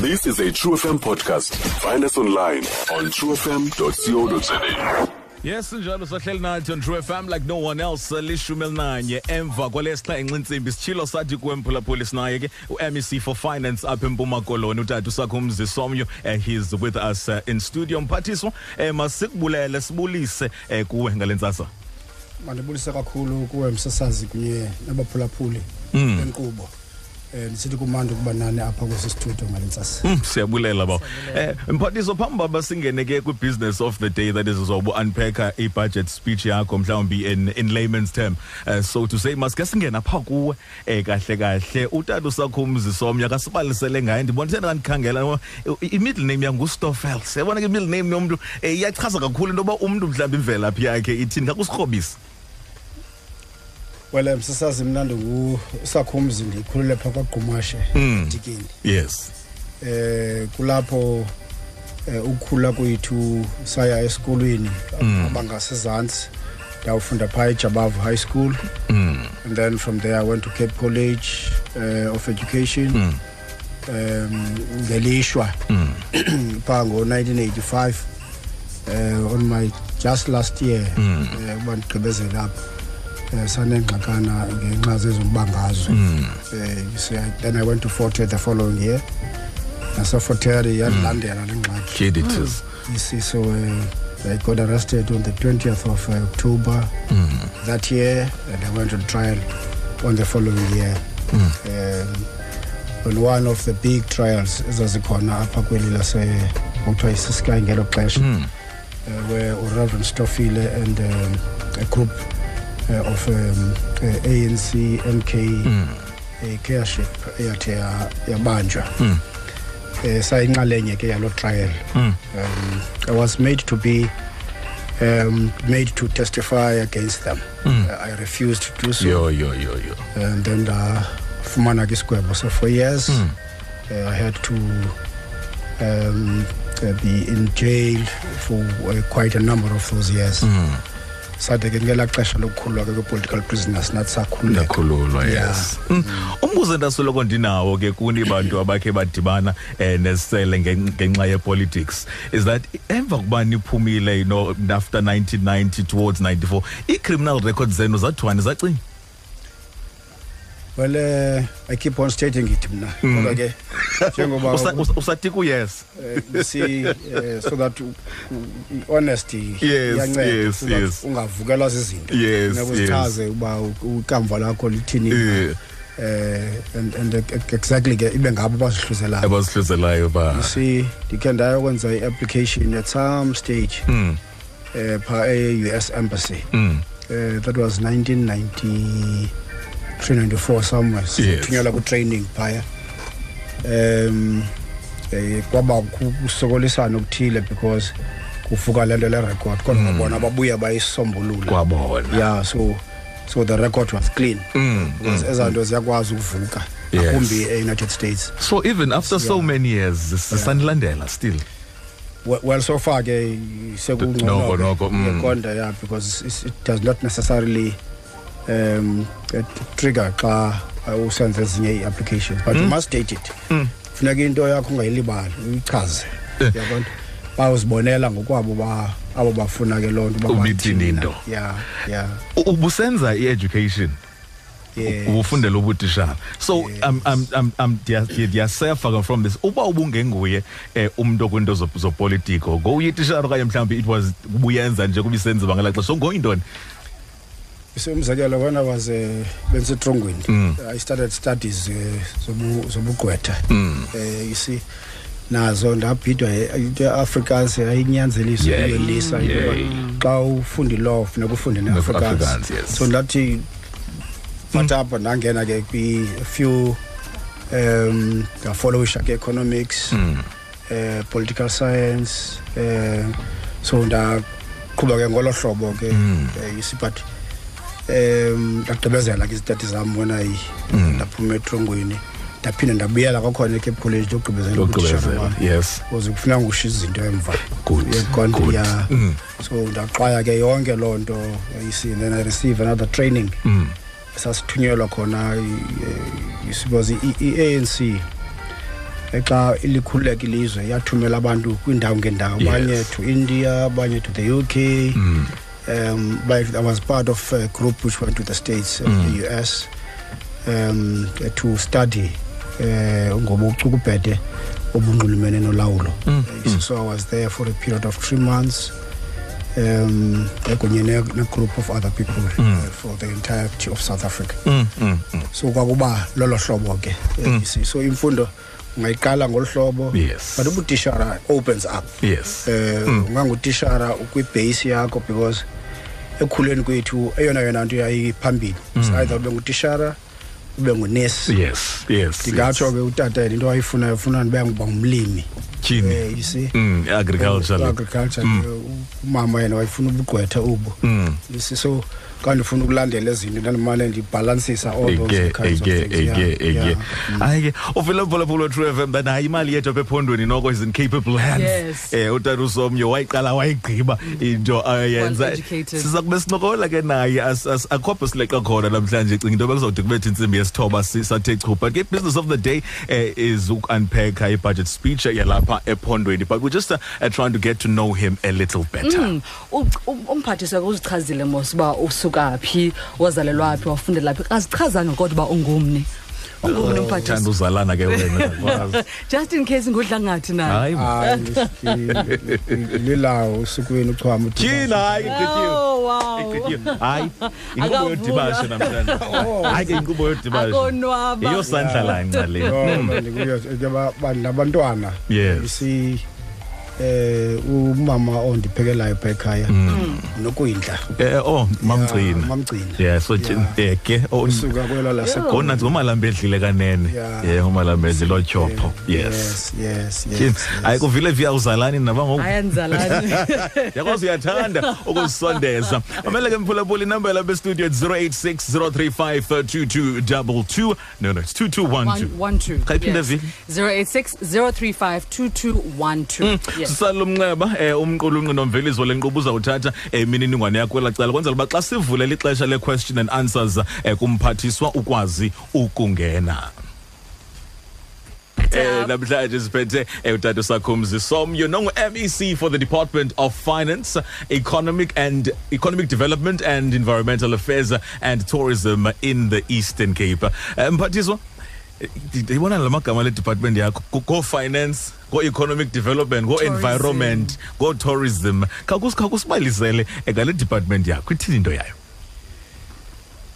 This is a True FM podcast. Find us online on truefm.co.za. yes njalo sahleli nathi on true fm like no one else lishumi elinanye emva kwalesixhenxe intsimbi sitshilo sathi kuwemphulaphuli sinaye ke u-mec for finance apha empuma koloni utata usakho umzi somnyo eh, he's with us eh, in studio mphathiswa eh, masikubulele sibulise eh, kuwe ngale ntsasa mandibulise kakhulu kuwe msasazi kunye nabaphulaphuli benkqubo Eh, ndisithi kumandi ukuba nani apha kwesi studio ngale ntsasa hmm, siyabulela ba eh, mphathiso phambi baba singene ke kwi-business of the day that is uzobe unpacka i-budget speech yakho mhlawumbi in, in layman's term uh, so to say maske singena pha kuwe eh, kahle kahle utata usakho umzi somnye kasibalisele ngaye ndibona sena kandikhangela i-middle name yangustofel siyabona ke i-middle name yomntu um iyachaza kakhulu into yoba umntu mhlawumbi imvelaphi yakhe ithini kakusirhobisa wele msasazi mna ndingusakhumzi ndikhulule phaa kwagqumashe mm. dikini yes eh kulapho eh, ukukhula kwethu saya esikolweni mm. abangasezantsi ndawufunda phaa ejabavu high school mm. and then from there i went to cape college uh, of education mm. um ngelishwa mm. phaa ngo-1985 uh, on my just last year mm. uh, uba ndigqibezela apha uh, sanengxakana ngenxa zezombangazo mm. uh, so then i went to forte the following year naseforteri yandilandela le ngxaki Isiso uh, I got arrested on the 20th of uh, October mm. that year, and I went on trial on the following year. Mm. Um, on one of the big trials ezazikhona apha kweli lasekuthiwa isisky ngelo xesha mm. uh, where ureverend stofile and um, a group uh, of um, uh, anc mk mm. uh, careship eyathi yabanjwa mm. um sayinxalenye ke yaloo trial mm. um, i was made to be um, made to testify against them mm. uh, i refused to do so yo, yo, yo, yo. and then ndafumana uh, ke isigwebo so for years mm. uh, i had to um, uh, be in jail for uh, quite a number of those years mm. sade ke ngelaa xesha lokukhululwa ke kwe-political prisoners nathi sakhululekakhululwa yes mm. umbuzo endasoloko ndinawo ke kuni bantu abakhe badibana um nesele ngenxa yepolitics is that emva kuba niphumile you know after 1990 towards 94 ii-criminal records zenu zathwani zacinga well uh, i keep on stating it mna mm. kodwa ke njengoba usatika uyes eh, see uh, so that honesty iyanceda ungavukelwa zizinto nakuzichaze uba ukamva lakho lithini yeah. uh, and, and exactly ke ibe ngabo abazihluzelayo abazihluzelayo ba you see ndikhe ndayokwenza i-application at some stage mm. eh pha e-US embassy mm. eh that was 1993 94 somewhere sithunyelwa ku training phaya um eh kwaba kusokolisana okuthile because kufuka lento le record kodwa mm. bona babuya bayisombulula kwabona yeah so so the record was clean mm. because mm. ezanto mm. ziyakwazi ukuvuka yes. akumbi e-united states so even after yeah. so many years sisanilandela yeah. still Well, well so far ke Noko, sekungcono noko, mm. yekonda yeah because it's- it does not necessarily um uh, trigger xa uh, usenza ezinye ii-applications but you must date it funeka into yakho ungayilibali uyichaze Eh. yabona bayozibonela ngokwabo ba abo bafuna ke loo nto uba Ubithini bathini na. into. ya ya U- ubusenza i-education ufundela ubutishana so um, um, um, um, ndiyasefa from this uba ubungenguye um umntu okwiinto zopolitiko ngowuye itishara okanye mhlawumbi it was ubuyenza nje kuba isenziwa ngela xesha unguyintoni umzekelo when i was uh, eh, bensetrongweni mm. i started studies uh, zobugqwetha mm. uh, you see nazo ndabhidwa into yeafrikaans yayinyanzelisa Yay, ukuyolisa into yoba yay. xa ufunda ilaw funeka ufunde Afrikaans, neafrikaans yes. so ndathi fatapha ndangena ke kwi-few um ndafolowisha ke economics Mm. eh political science eh so ndaqhuba ke ngolo hlobo ke Mm. eh, isipathi em ndagqibezela ke izitati zam wena yi Mm. ndaphuma etrongweni ndaphinde ndabuyela kwakhona ecape college yogqibezela yes kuze kufuneka ngusho izinto emva yekontiya mm. so ndaxwaya ke yonke loo nto yayisini then i receive another training mm. sasithunyelwa khona sibozi i-anc xa ilikhululeka ilizwe yathumela abantu kwiindawo ngeendawo abanye to india abanye to the uk mm. Um, but I was part of a group which went to the States, uh, mm. the US, um, to study uh, ngobucukubhede obunxulumene nolawulo mm. mm. so i was there for a period of three months um ekunye ne-group of other people uh, mm. uh, for the entirety of south africa mm, mm, mm. so kwakuba lolo hlobo ke mm. so imfundo ungayiqala ngolu hlobo yes. but ubutishara opens up yes. um mm. ungangutishara kwibheyisi yakho because ekukhuleni kwethu eyona yona nto yayiphambili mm. either ube ngutishara ube ngunesi yes yes ndingatsho ke utata yena into ayifuna ufuna ndibe ngoba ngumlimi tyhini eh, you see mm, agriculture eh, agriculture mm. Eh, umama yena wayefuna ubugqwetha ubo mm. you see so xa ndifuna ukulandela ezinto ndandimane ndibhalansisa eke eke eke eke hayi ke ufile bhola bhola true fm that hayi imali yethu apha ephondweni noko is in capable hands yes. eh utata usomnye wayiqala wayigqiba into ayenza eh, siza kube sincokola ke naye akhophe sileqa khona namhlanje cinga into bekuzawude kubethe intsimbi yesithoba sathe chu but ke business of the day eh, is uku-unpack i-budget speech yalapha ephondweni but we're just uh, trying to get to know him a little better mm. umphathiswa ke uzichazile mos uba usuka phi wazalelwa phi wafundela phi azichazanga kodwa uba ungumni ungumni oh, umphathiswa thanda uzalana ke wena just in case ngudlangathi naye lilawo usukwini uchwama uthina hayi igqityiwe oh, hayi inkqubo yodibashe namhlanje oh. hayi ke inkqubo yodibashe yeyosandla lanca le hmm. ndikuyo ke labantwana isi eh umama ondiphekelayo pha ekhaya mm. nokuyindla eh oh mamgcina mamgcina yeah so eh ke oh, usuka kwela lasegona ngomalamba edlile kanene yeah umalamba edlile otyopho yes yes yes hayi kuvile via uzalani naba ngoku hayi nzalani yakwazi uyathanda ukusondeza amele ke mphulaphula inamba yalapha estudio 0860352222 No, no, it's 2212. 112. Xa iphinde vile? 086 035 2212. Mm. Yes. sisalo mnxeba eh umqulunqi nomveliso lenkqubo uzawuthatha eh, imininingwane yakho kwela cala kwenzela uba xa sivulela ixesha le-question and answers eh, kumphathiswa ukwazi ukungena eh namhlanje siphethe eh, utata sakho umzi somnyo nongu-mec for the department of finance economic and economic development and environmental affairs and tourism in the eastern cape eh, mphathiswa eh, ndiyibona la magama le department yakho ko-finance ko-economic development ko-environment ko-tourism khakusibalisele ngale department yakho ithini into yayo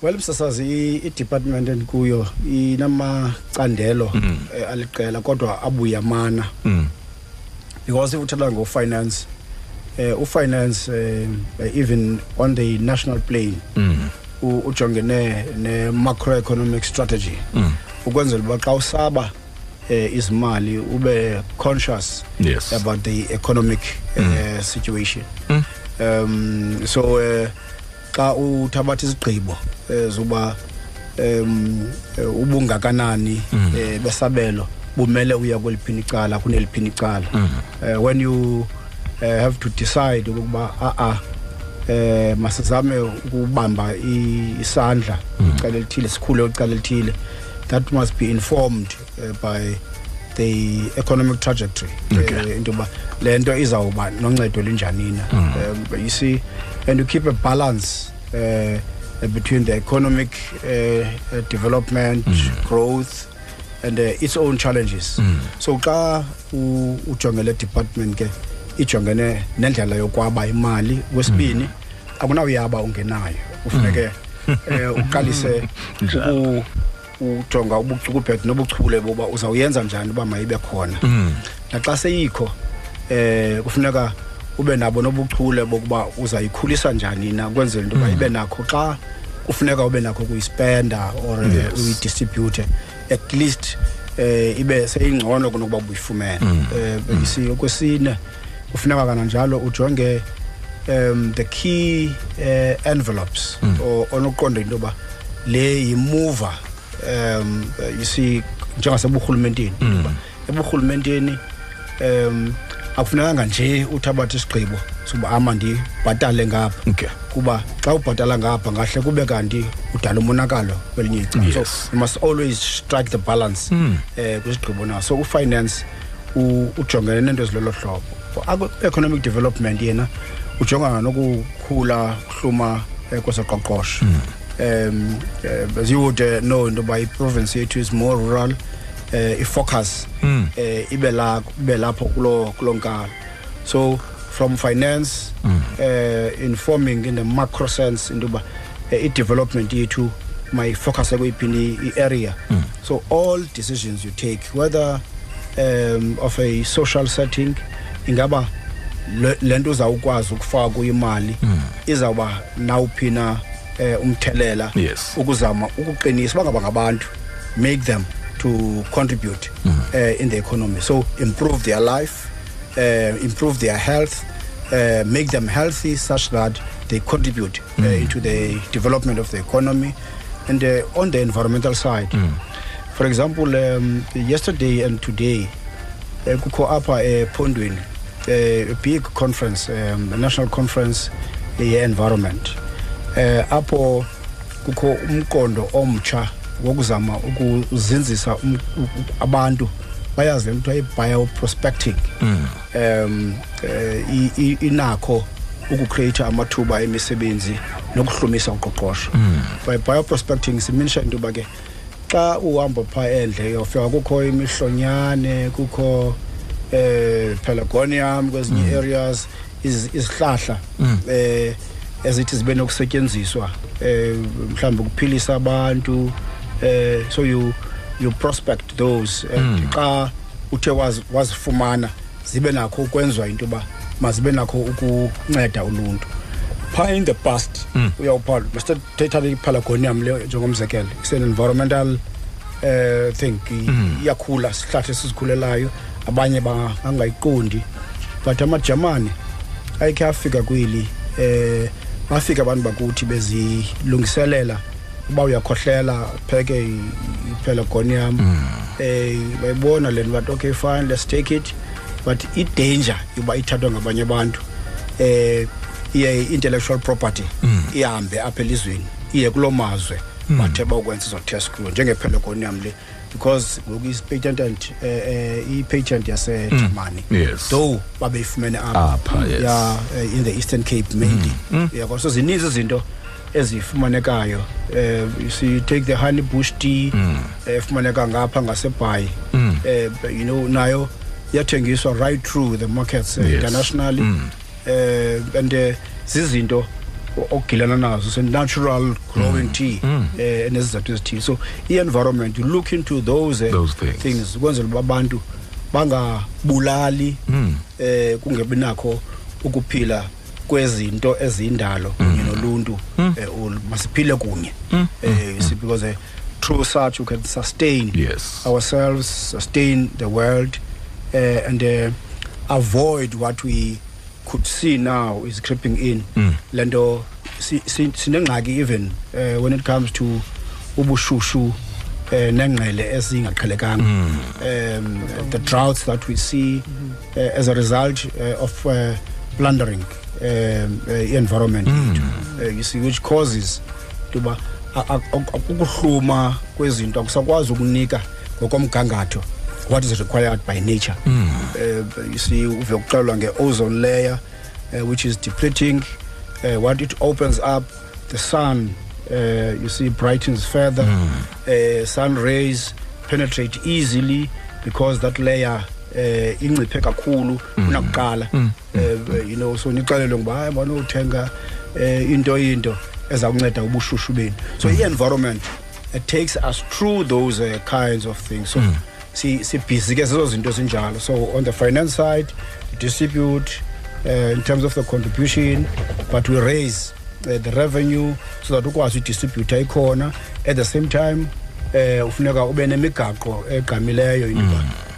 well msasazi idepartment endikuyo inamacandelo mm. eh, aliqela kodwa abuya mana mm. because if uthetha ngofinance eh, ufinance eh, even on the national plane mm. ujongene ne-macroeconomic strategy mm. ukwenzela uba xa usaba eh, izimali ube conscious yes. about the economic eh, mm. situation mm. um so eh, xa uthabatha izigqibo eh, zoba um ubungakanani mm. eh, besabelo bumele uya kweliphini icala kuneliphini icala mm. eh, when you uh, have to decide ukuba a-a eh masizame ukubamba isandla mm. icala elithile sikhule icala elithile that must be informed uh, by the economic trajectory eh, okay. uh, into yoba le nto izawuba noncedo elinjanina mm. um, you see and you keep a balance uh, between the economic uh, development mm. growth and uh, its own challenges mm. so xa ujongele department ke ijongene nendlela yokwaba imali kwesibini mm. akunawuyaba ungenayo ufuneke mm. eh uqalise ujonga ubucukubhedu nobuchule boba uzawuyenza njani uba mayibe khona mm. naxa seyikho eh kufuneka ube nabo nobuchule bokuba uzayikhulisa njani na kwenzela into yoba mm. ibe nakho xa ufuneka ube nakho kuyispenda or yes. uyidistribute at least eh ibe seyingcono kunokuba ubuyifumene mm. eh bese mm. kwesine kufuneka kananjalo ujonge um the key uh, envelopes mm. onokuqonda into yoba le yimuva um you see njengaseburhulumenteni mm. eburhulumenteni um akufunekanga nje uthi abathi isigqibo sokuba ama ndibhatale ngapha okay. kuba xa ubhatala ngapha ngahle kube kanti udala umonakalo kwelinye icala yes. so you must always strike the balance mm. eh, kwisigqibo naso ufinance ujongene neento ezilolo hlobo economic development yena ujongana nokukhula kuhluma eh, kwezoqoqosho mm. um as you would uh, know into yoba iprovince yethu is more rural um ifocus um ibe lapho kuloo nkalo so from finance mm. uh, informing in the macro sense into yoba uh, i-development yethu mayifocuse kuyiphi i-area mm. so all decisions you take whether um, of a social setting ingaba le nto uzawukwazi ukufaka kuyo imali mm. izawuba nawuphi na um umthelela yes. ukuzama ukuqinisa bangaba ngabantu make them to contribute mm. uh, in the economy so improve their life uh, improve their health uh, make them healthy such that they contribute mm -hmm. to the development of the economy and on the environmental side mm -hmm. for example um, yesterday and today kukho apha ephondweni a big conference um, a national conference ye-environment eh apho kukho umqondo omtsha wokuzama ukuzinzisa um, abantu bayazi le nto i-bioprospecting mm. um eh, inakho ukucreate amathuba emisebenzi nokuhlumisa uqoqosho mm. by bioprospecting siminisha into yoba ke xa uhamba phaa endle yofika kukho imihlonyane kukho eh pelagonium kwezinye mm. areas izihlahla mm. eh ezithi zibe nokusetyenziswa eh mhlawumbe ukuphilisa abantu eh so you you prospect those eh, mm. xa uthe wazifumana zibe nakho ukwenziwa into yoba mazibe nakho ukunceda uluntu phaa in the past mm. uyawuphawula masithethathe iphalagonium le njengomzekelo isen-environmental um eh, thing mm. iyakhula sihlahle esizikhulelayo abanye bangayiqondi but amajamane ayikhe afika kweli um bafika abantu bakuthi bezilungiselela uba uyakhohlela pheke iphela goni yam um mm. eh, bayibona le nto but okay fine let's take it but idanger yoba ithathwa ngabanye abantu um iye i-intellectual property mm. ihambe apha elizweni iye kuloo mazwe mm. bathe bawukwenza izotheskuyo njengephelekoni yam le because ngoku i-patent and uh, eh, uh, eh, i-patent yasegermany mm. yes. though babeyifumene apha yes. yeah, uh, in the eastern cape mainly mm. mm. yeah, so zininzi izinto ezifumanekayo um si take the honey bush tea mm. efumaneka ngapha ngasebhayi mm. um you know nayo yathengiswa right through the markets yes. internationally mm. eh and eh, zizinto ogilana nazo so natural growing mm. tea mm. eh enesizathu esithile so i environment you look into those, eh, those things, things ukwenzela uba abantu bangabulali mm. eh kungebi nakho ukuphila kwezinto ezindalo kunye noluntu eh, masiphile kunye eh because through such we can sustain yes. ourselves sustain the world uh, and uh, avoid what we could see now is creeping in mm. lento sinengxaki even uh, when it comes to ubushushu eh le ezingaqhelekanga mm. um the droughts that we see uh, as a result uh, of uh, plundering uh, um, environment mm. uh, you see which causes into yoba ukuhluma kwezinto akusakwazi ukunika ngokomgangatho what is required by nature mm. uh, you see uve kuxelelwa nge-ozone layer uh, which is depleting uh, what it opens up the sun uh, you see brightens further mm. uh, sun rays penetrate easily because that layer uh, inciphe kakhulu hmm. kunakuqala mm. eh, you know so nixelelwe ngoba hayi bona uthenga eh, into into eza kunceda ubushushu benu so mm. i-environment it takes us through those uh, kinds of things so mm. sibhizi ke zezo zinto ezinjalo so on the finance side we distribute uh, in terms of the contribution but we raise uh, the revenue so that ukwazi udistributha ikhona at the same time um uh, ufuneka ube nemigaqo egqamileyo into mm.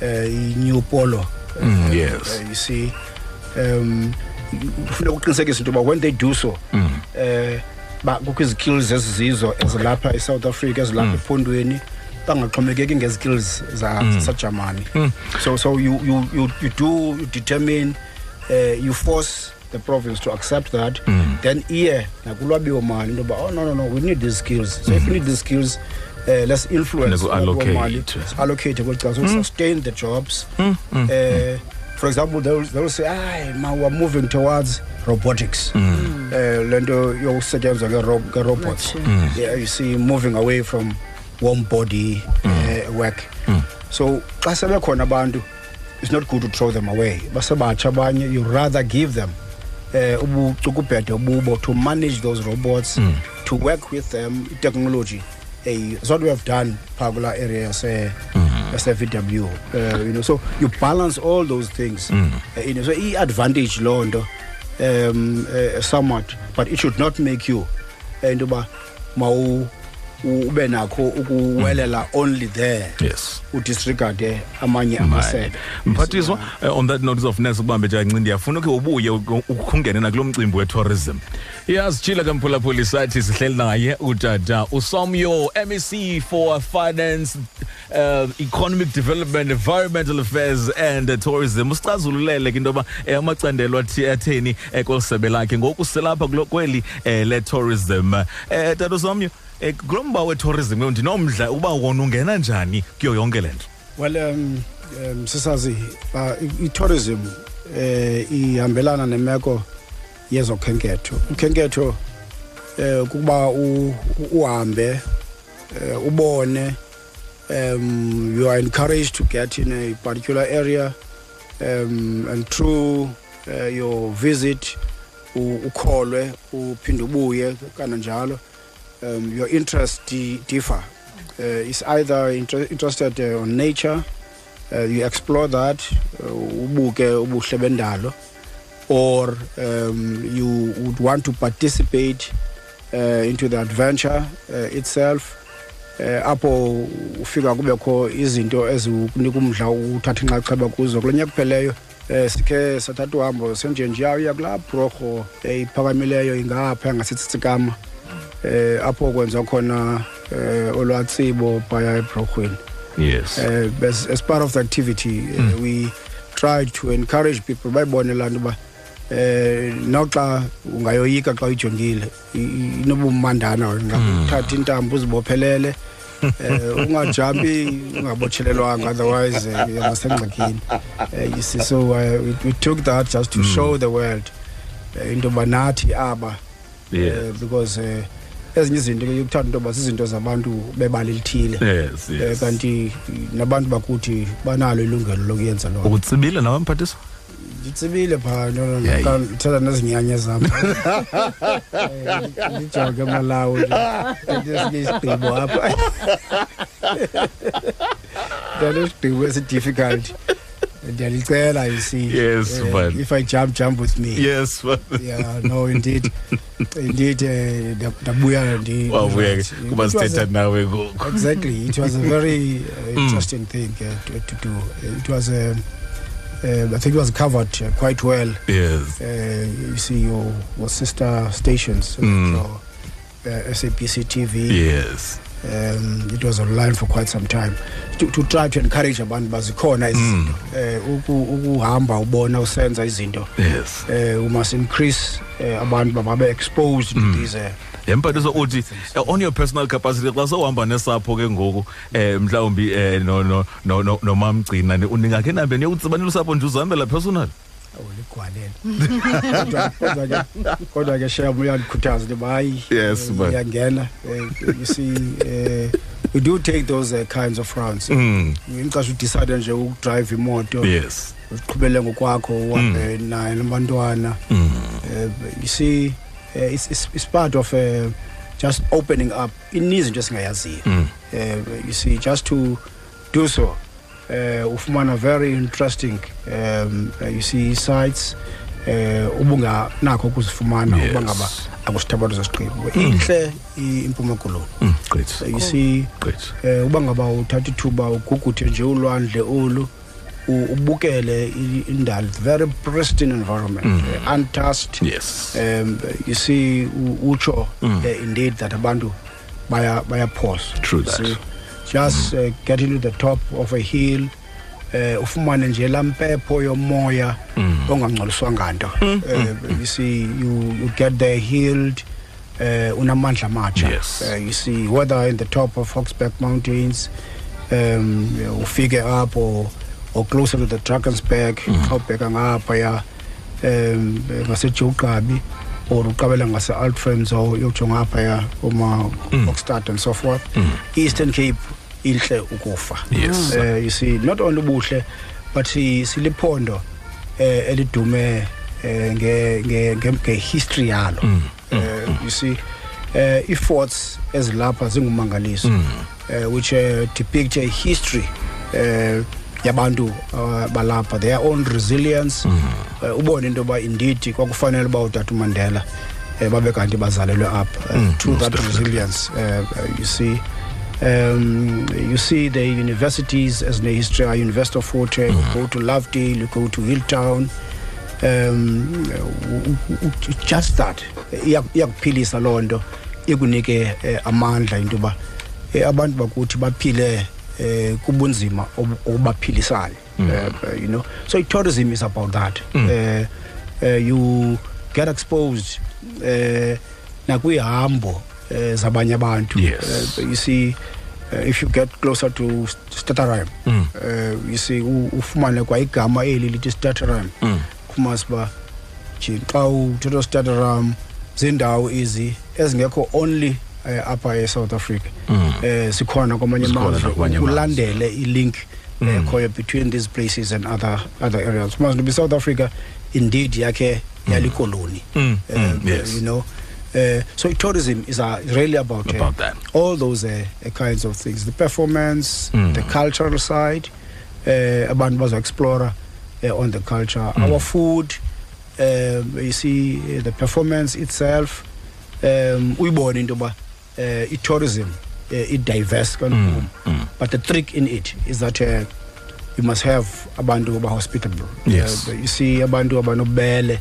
eh, i-new polo mm, yes eh, you see um ufuna ukuqinisekisa into yoba when they do so mm. eh ba kukho izikills ezizizo ezilapha e-south africa ezilapha mm. ephondweni bangaxhomekeki ngezikills zasajamani so so you, you, you, you do you determine uh, you force the province to accept that mm. then iye nakulwabiwo mali into yoba oh no no no we need these skills so mm. if we need these skills uh, let's influence mali allocate kweli cala so mm. sustain the jobs mm. Mm. Uh, for example they will, they will say ay ma we're moving towards robotics mm. mm. eh, le nto yokusetyenzwa ngerobots mm. yeah, you see moving away from warm body mm. uh, work mm. so xa sebekhona abantu it's not good to throw them away but abanye you rather give them Eh, ubucukubhede bubo to manage those robots mm. to work with them technology hey, is what we have done Pagula area say eh, mm. as uh, eh, you know so you balance all those things mm. uh, you know so he advantage loo nto um uh, somewhat but it should not make you into uh, mawu ube nakho ukuwelela only there yes udisregade amanye amasebe mphathiswa eh, on that note uzofuna sikubambe janci ndiyafuna ukhe ubuye ukhungene nakulo mcimbi we-tourism iyasitshila ke mphulaphuli sathi sihleli naye utata usomyo mec for finance um economic development environmental affairs and uh, tourism usicazululele ke into yoba um amacandelo athi atheni um kweli sebe lakhe ngoku silapha kweli um letourism um tato somnye um kulo mba wetourism ndinomdla uba wona ungena njani kuyo yonke le nto well um, um sisazi uba itourism um ihambelana nemeko yezokhenketho ukhenketho um kukuba uhambe eh, ubone um you are encouraged to get in a particular area um and through uh, your visit ukholwe uphinde ubuye kananjalo um, your interests de- differ. Uh, it's either inter- interested uh, on nature, uh, you explore that uh, ubuke ubuhle bendalo or um, you would want to participate uh, into the adventure uh, itself eh apho ufika kubekho izinto ezikunika umdla uthatha inxaxheba kuzo kulonyaka kupheleyo eh sikhe sathatha uhambo senjenjeya uya kulaa bhurorho eh, iphakamileyo ingapha engasitsitsikama eh apho kwenziwa khona eh olwatsibo phaya ebhurorhweni yes eh as, as part of the activity eh, mm. we try to encourage people bayibone laa nto uba eh noxa ungayoyika xa uyijongile inobumandana wena uthatha intambo uzibophelele eh ungajampi ungabotshelelwanga otherwise ungasengxakini eh, you see so uh, we, we took that just to mm. show the world eh, into banathi aba yeah. uh, because uh, ezinye izinto yokuthanda into yoba zizinto zabantu bebali elithile yes, yes. kanti nabantu bakuthi banalo ilungelo lokuyenza loo utsibile nawe mphathiswa nditsibile phaa ndithetha nezinyanya zam ndijonge malawi esinye isigqibo apha ndalesigqibo esidifficult ndiyalicela you see yes, uh, if i jump jump with me yes yeah no indeed indeed eh, ndabuya kuba sithetha nawe ngoku exactly it was a very uh, interesting thing uh, to, to, do it was I think it was covered quite well. Yes. you see your, your sister stations, mm. SAPC TV. Yes. um it was online for quite some time to, to try to encourage abantu bazikhona izinto mm. um uh, ukuhamba ubona usenza izinto yes um uh, must increase eh, abantu bababe exposed to mm. these eh, yempaniso uthi eh, on your personal capacity xa sowuhamba nesapho ke ngoku um mhlawumbi um nomamgcina uningakhe nambe niyokutsibanela usapho nje uzihambela personal uligwalele kodwa ke shem uyalikhuthaza into bayi yes uyangena you see uh, we do take those uh, kinds of rounds mm. ngicasha udicide nje ukudrive imoto yes uziqhubele ngokwakho uhambe mm. naye nabantwana mm. eh, you see eh, it's, it's, it's part of uh, just opening up ininzi into esingayaziyo mm. uh, you see just to do so uh, ufumana very interesting um, uh, you see sites eh uh, ubunganakho ukuzifumana yes. uba ngaba akusithabatha zesigqibo mm. inhle impuma koloni mm, great so you see great eh uh, uba ngaba uthatha ithuba uguguthe nje ulwandle olu ubukele indalo very pristine environment mm. uh, untouched yes um you see utsho mm. uh, indeed that abantu baya bayaphosa true that see, just mm. uh, get into the top of a hill eh ufumane nje lampepho yomoya mm. ongangcoliswa nganto mm. uh, you see you you get there healed uh, unamandla amatsha yes. uh, you see whether in the top of Foxback Mountains um ufike up or, or closer to the Drakensberg mm. awubheka ngapha ya um ngasejuqabi or uqabela ngase-altfriends or yotsho ngapha ya uma mm. oxtad and so forth mm. eastern cape inhle ukufa yes. uh, you see not only ubuhle but siliphondo eh elidume eh, nge nge nge- ngehistory yalo Mm, eh you see eh iforts ezilapha zingumangaliso Mm. eh which eh, depict a history eh yabantu eh, balapha their own resilience Mm. eh, ubone into yoba indeed kwakufanele uba utata umandela um babe kanti bazalelwe apha mm, to that resilience uh, you see um, you see the universities as the history are University of Fort Hare, mm. go to Lovedale, you go to Hilltown. Um, just that iyakuphilisa loo nto ikunike eh, amandla into yoba eh, abantu bakuthi baphile eh, kubunzima obubaphilisayo Mm. Uh, uh, you know, so tourism is about that. Mm. Uh, uh, you get exposed uh, nakwihambo uh, zabanye abantu. Yes. Uh, you see, uh, if you get closer to Stutterheim, mm. uh, you see, ufumane kwa igama eli lithi Stutterheim. Mm. khumazi uba nje xa uthetha stata ram ziindawo izi ezingekho only eh, apha esouth africa mm. eh, sikhona kwamanye amazwe ulandele ilink mm. ekhoyo between these places and other, other areas kumazi ntoba isouth africa indeed yakhe mm. yalikoloni mm. uh, mm. Yes. you know Uh, so tourism is uh, really about, about uh, all those uh, kinds of things the performance mm. the cultural side eh abantu bazo explore eh, on the culture mm. our food eh you see eh, the performance itself um uyibona into ba eh i tourism eh, i diverse mm, kakhulu mm. but the trick in it is that uh, you must have abantu ba hospitable yes. uh, you see abantu abanobele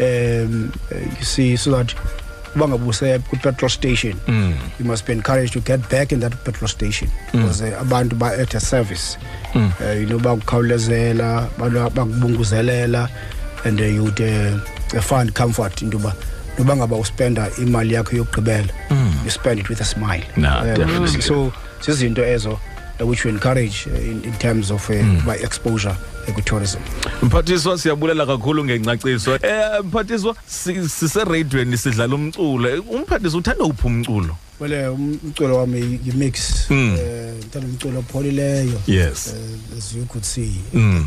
um, you see, so that Bangabuse good petrol station. Mm. You must be encouraged to get back in that petrol station hmm. because mm. abantu ba at a service. Mm. Uh, you know bakukhawulezela, bakubunguzelela and uh, you would uh, find comfort into ba noba ngaba uspenda imali yakho yokugqibela hmm. you spend it with a smile nah, um, definitely. so zizinto ezo eh, which we encourage eh, in, in terms of uh, mm. my exposure ekutourism mphathiswa siyabulela kakhulu ngengcaciso eh mphathiswa siseradiweni sidlala umculo umphathiswa uthanda uphi umculo wele um, umculo wami yimix um hmm. eh, ndithanda umculo opholileyo yes as you could see mm.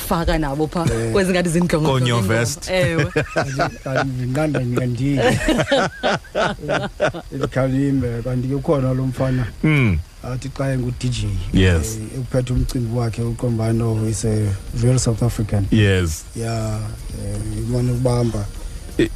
faka nabo pha eh. kwenze ngathi zindlongonyovest ewe ndinqanda ndinqandile ndikhalimbe kanti ke ukhona lo mfana hmm. athi xa engu-dj yes eh, ekuphetha umcimbi wakhe uqombano is a real south african yes ya eh, imane ukubamba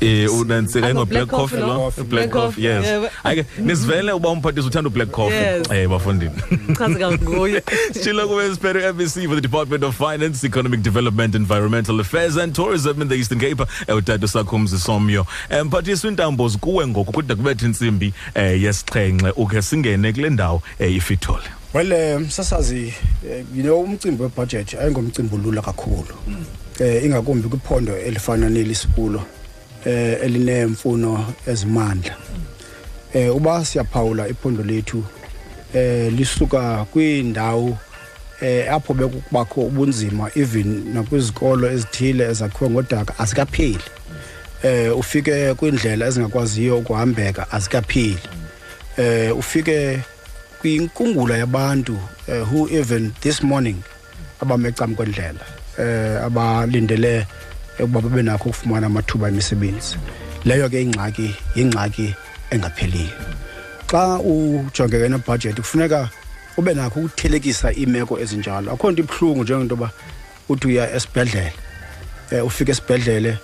Eh, unantsika ingo black coffee lo black coffee yes ayike nisivele uba umphathisa uthanda ublack coffee eh bafundini chazeka nguye sithilo kube siphethe MBC for the Department of Finance Economic Development Environmental Affairs and Tourism in the Eastern Cape eutata eh, sakhumzi somyo eh, mphathisa intambo zikuwe ngoku kude kubethe intsimbi eh, yesixhenxe ukhe singene kule ndawo ifithole well eh, msasazi eh, you know umcimbi webudget ayingomcimbi olula kakhulu um ingakumbi kwiphondo elifana neli sikulo um elineemfuno ezimandla um uba siyaphawula iphondo lethu um lisuka kwiindawo eh apho bekubakho ubunzima even nakwizikolo ezithile ezakhiwe ngodaka asikapheli eh ufike kwindlela ezingakwaziyo ukuhambeka asikapheli eh ufike kwinkungula yabantu uh, who even this morning abame cam kwendlela uh, abalindele ukuba babe nakho ukufumana amathuba emisebenzi leyo ke ingxaki yingxaki engapheliyo xa ujongeke nebhajethi kufuneka ube nakho ukuthelekisa iimeko ezinjalo akho nto ibuhlungu njengento yoba uthi uya esibhedlele um ufike esibhedlele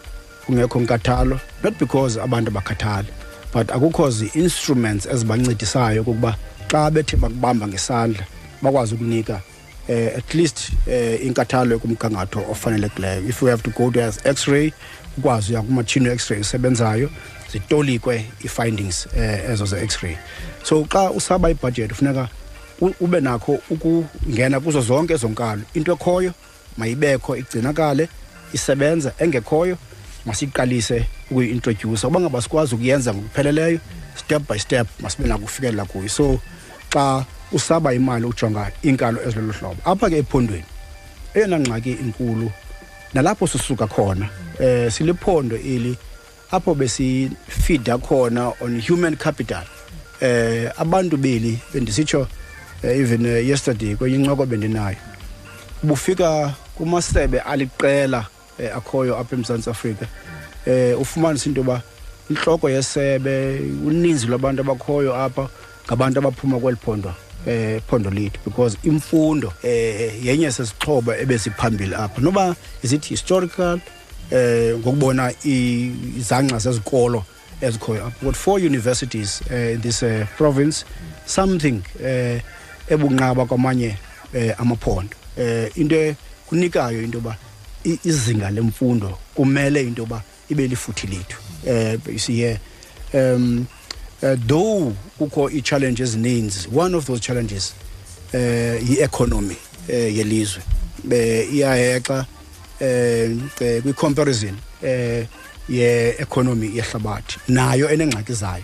kungekho nkathalo not because abantu bakhathale but akukho zi-instruments ezibancedisayo ukuba xa bethe bakubamba ngesandla bakwazi ukunika eh, at least eh, inkathalo ekumgangatho ofanelekileyo if you have to go to as x-ray ukwazi uya kumatshini we-x-ray usebenzayo zitolikwe i-findings eh, ezo ze-x-ray so xa usaba ibhajethi funeka ube nakho ukungena kuzo zonke ezo nkalo into ekhoyo mayibekho igcinakale isebenza engekhoyo masiqalise ukuyi-introdyusa uba ngaba sikwazi ukuyenza ngokupheleleyo step by step masibe nakufikelela kuyo so xa usaba imali ujonga iinkalo ezilolu hlobo apha ke ephondweni eyona ngxaki inkulu nalapho sisuka khona um siliphondo eli apho besifida khona on human capital eh abantu beli bendisitsho eh, even eh, yesterday kwenye incoko bendinayo bufika kumasebe aliqela eh, akhoyo apha eMzantsi Afrika eh ufumanisa into yoba inhloko yesebe uninzi lwabantu abakhoyo apha ngabantu abaphuma kweli phondo eh phondo lethu because imfundo eh yenye sesixhobo ebesiphambili apha noba is it historical eh ngokubona izangqa zezikolo ezikhoyo i've got four universities uh, in this uh, province something uh, ebunqaba kwamanye uh, amaphondo uh, into kunikayo into yoba izinga lemfundo kumele into yoba ibe lifuthi lethu um you see here um uh, though kukho ii-challenge ezininzi one of those challenges um uh, yi-economy um uh, yelizwe um uh, iyahexa um uh, kwi-comparison um ye-economy yehlabathi nayo enengxaki zayo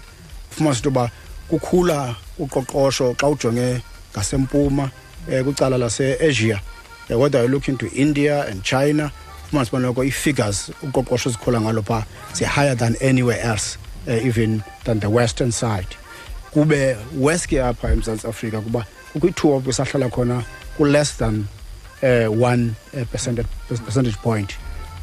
ufumanisa into yoba kukhula uqoqosho xa ujonge ngasempuma um kwicala laseasia eh, whether you look into india and china ufumanisa uba noko ii-figures uqoqosho ezikhula ngalo phaa zi-higher than anywhere else uh, even than the western side kube worse ke apha emzantsi afrika kuba kukwi-two of esahlala khona ku-less than uh, one uh, percentage, percentage point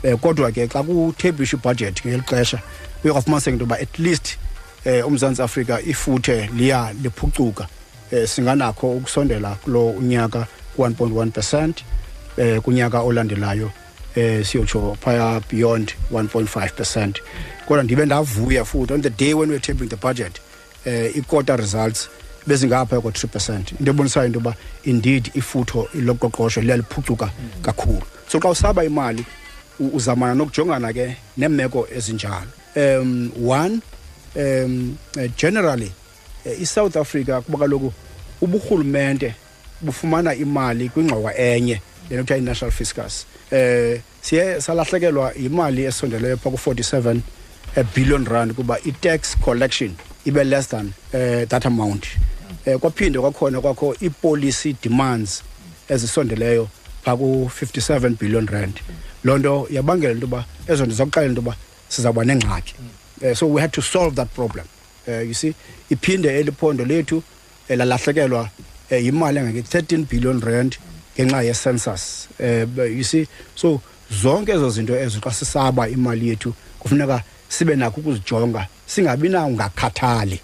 um kodwa ke xa kutheblisha ibhajethi ngeli xesha uye kwafumaniseka into yoba at least um umzantsi afrika ifuthe liya liphucuka eh, singanakho ukusondela kulo unyaka 1.1 percent eh, kunyaka olandelayo eh, siyotsho phaya beyond 1.5 percent kodwa ndibe ndavuya futhi on the day when we're tabling the budget eh, i-quarter results bezingapha ko 3% into ebonisayo into yoba indeed ifutho loqoqosho liyaliphucuka kakhulu so xa usaba imali uzamana nokujongana ke neemeko ezinjalo um one um generally eh, isouth africa kuba kaloku uburhulumente bufumana imali kwingxowa enye lento kuthiwa i-national fiscus eh siye salahlekelwa yimali esondeleyo pha ku-47 eh, billion rand kuba i-tax collection ibe less than eh, that amount eh, kwaphinde kwakhona kwakho i-policy demands ezisondeleyo pha ku-57 billion rand loo nto yabangela into yoba ezo nto zakuxela into yoba sizawuba nengxaki eh, so we had to solve that problem uh, you see iphinde eli phondo lethu eh, lalahlekelwa uh, yimali engeke 13 billion rand ngenxa ye-census um uh, you see so zonke ezo zinto ezo xa sisaba imali yethu kufuneka sibe nakho ukuzijonga singabi na ungakhathali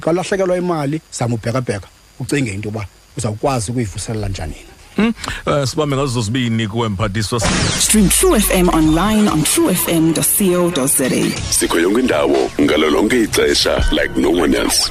xa ulahlekelwa imali samubhekabheka ucinge into yoba uzawukwazi ukuyivuselela njani na Hmm? Uh, sibambe ngazo zozibini kuwe mphathiswa stream true fm online on true fm co za sikho yonke indawo ngalo lonke ixesha like no one else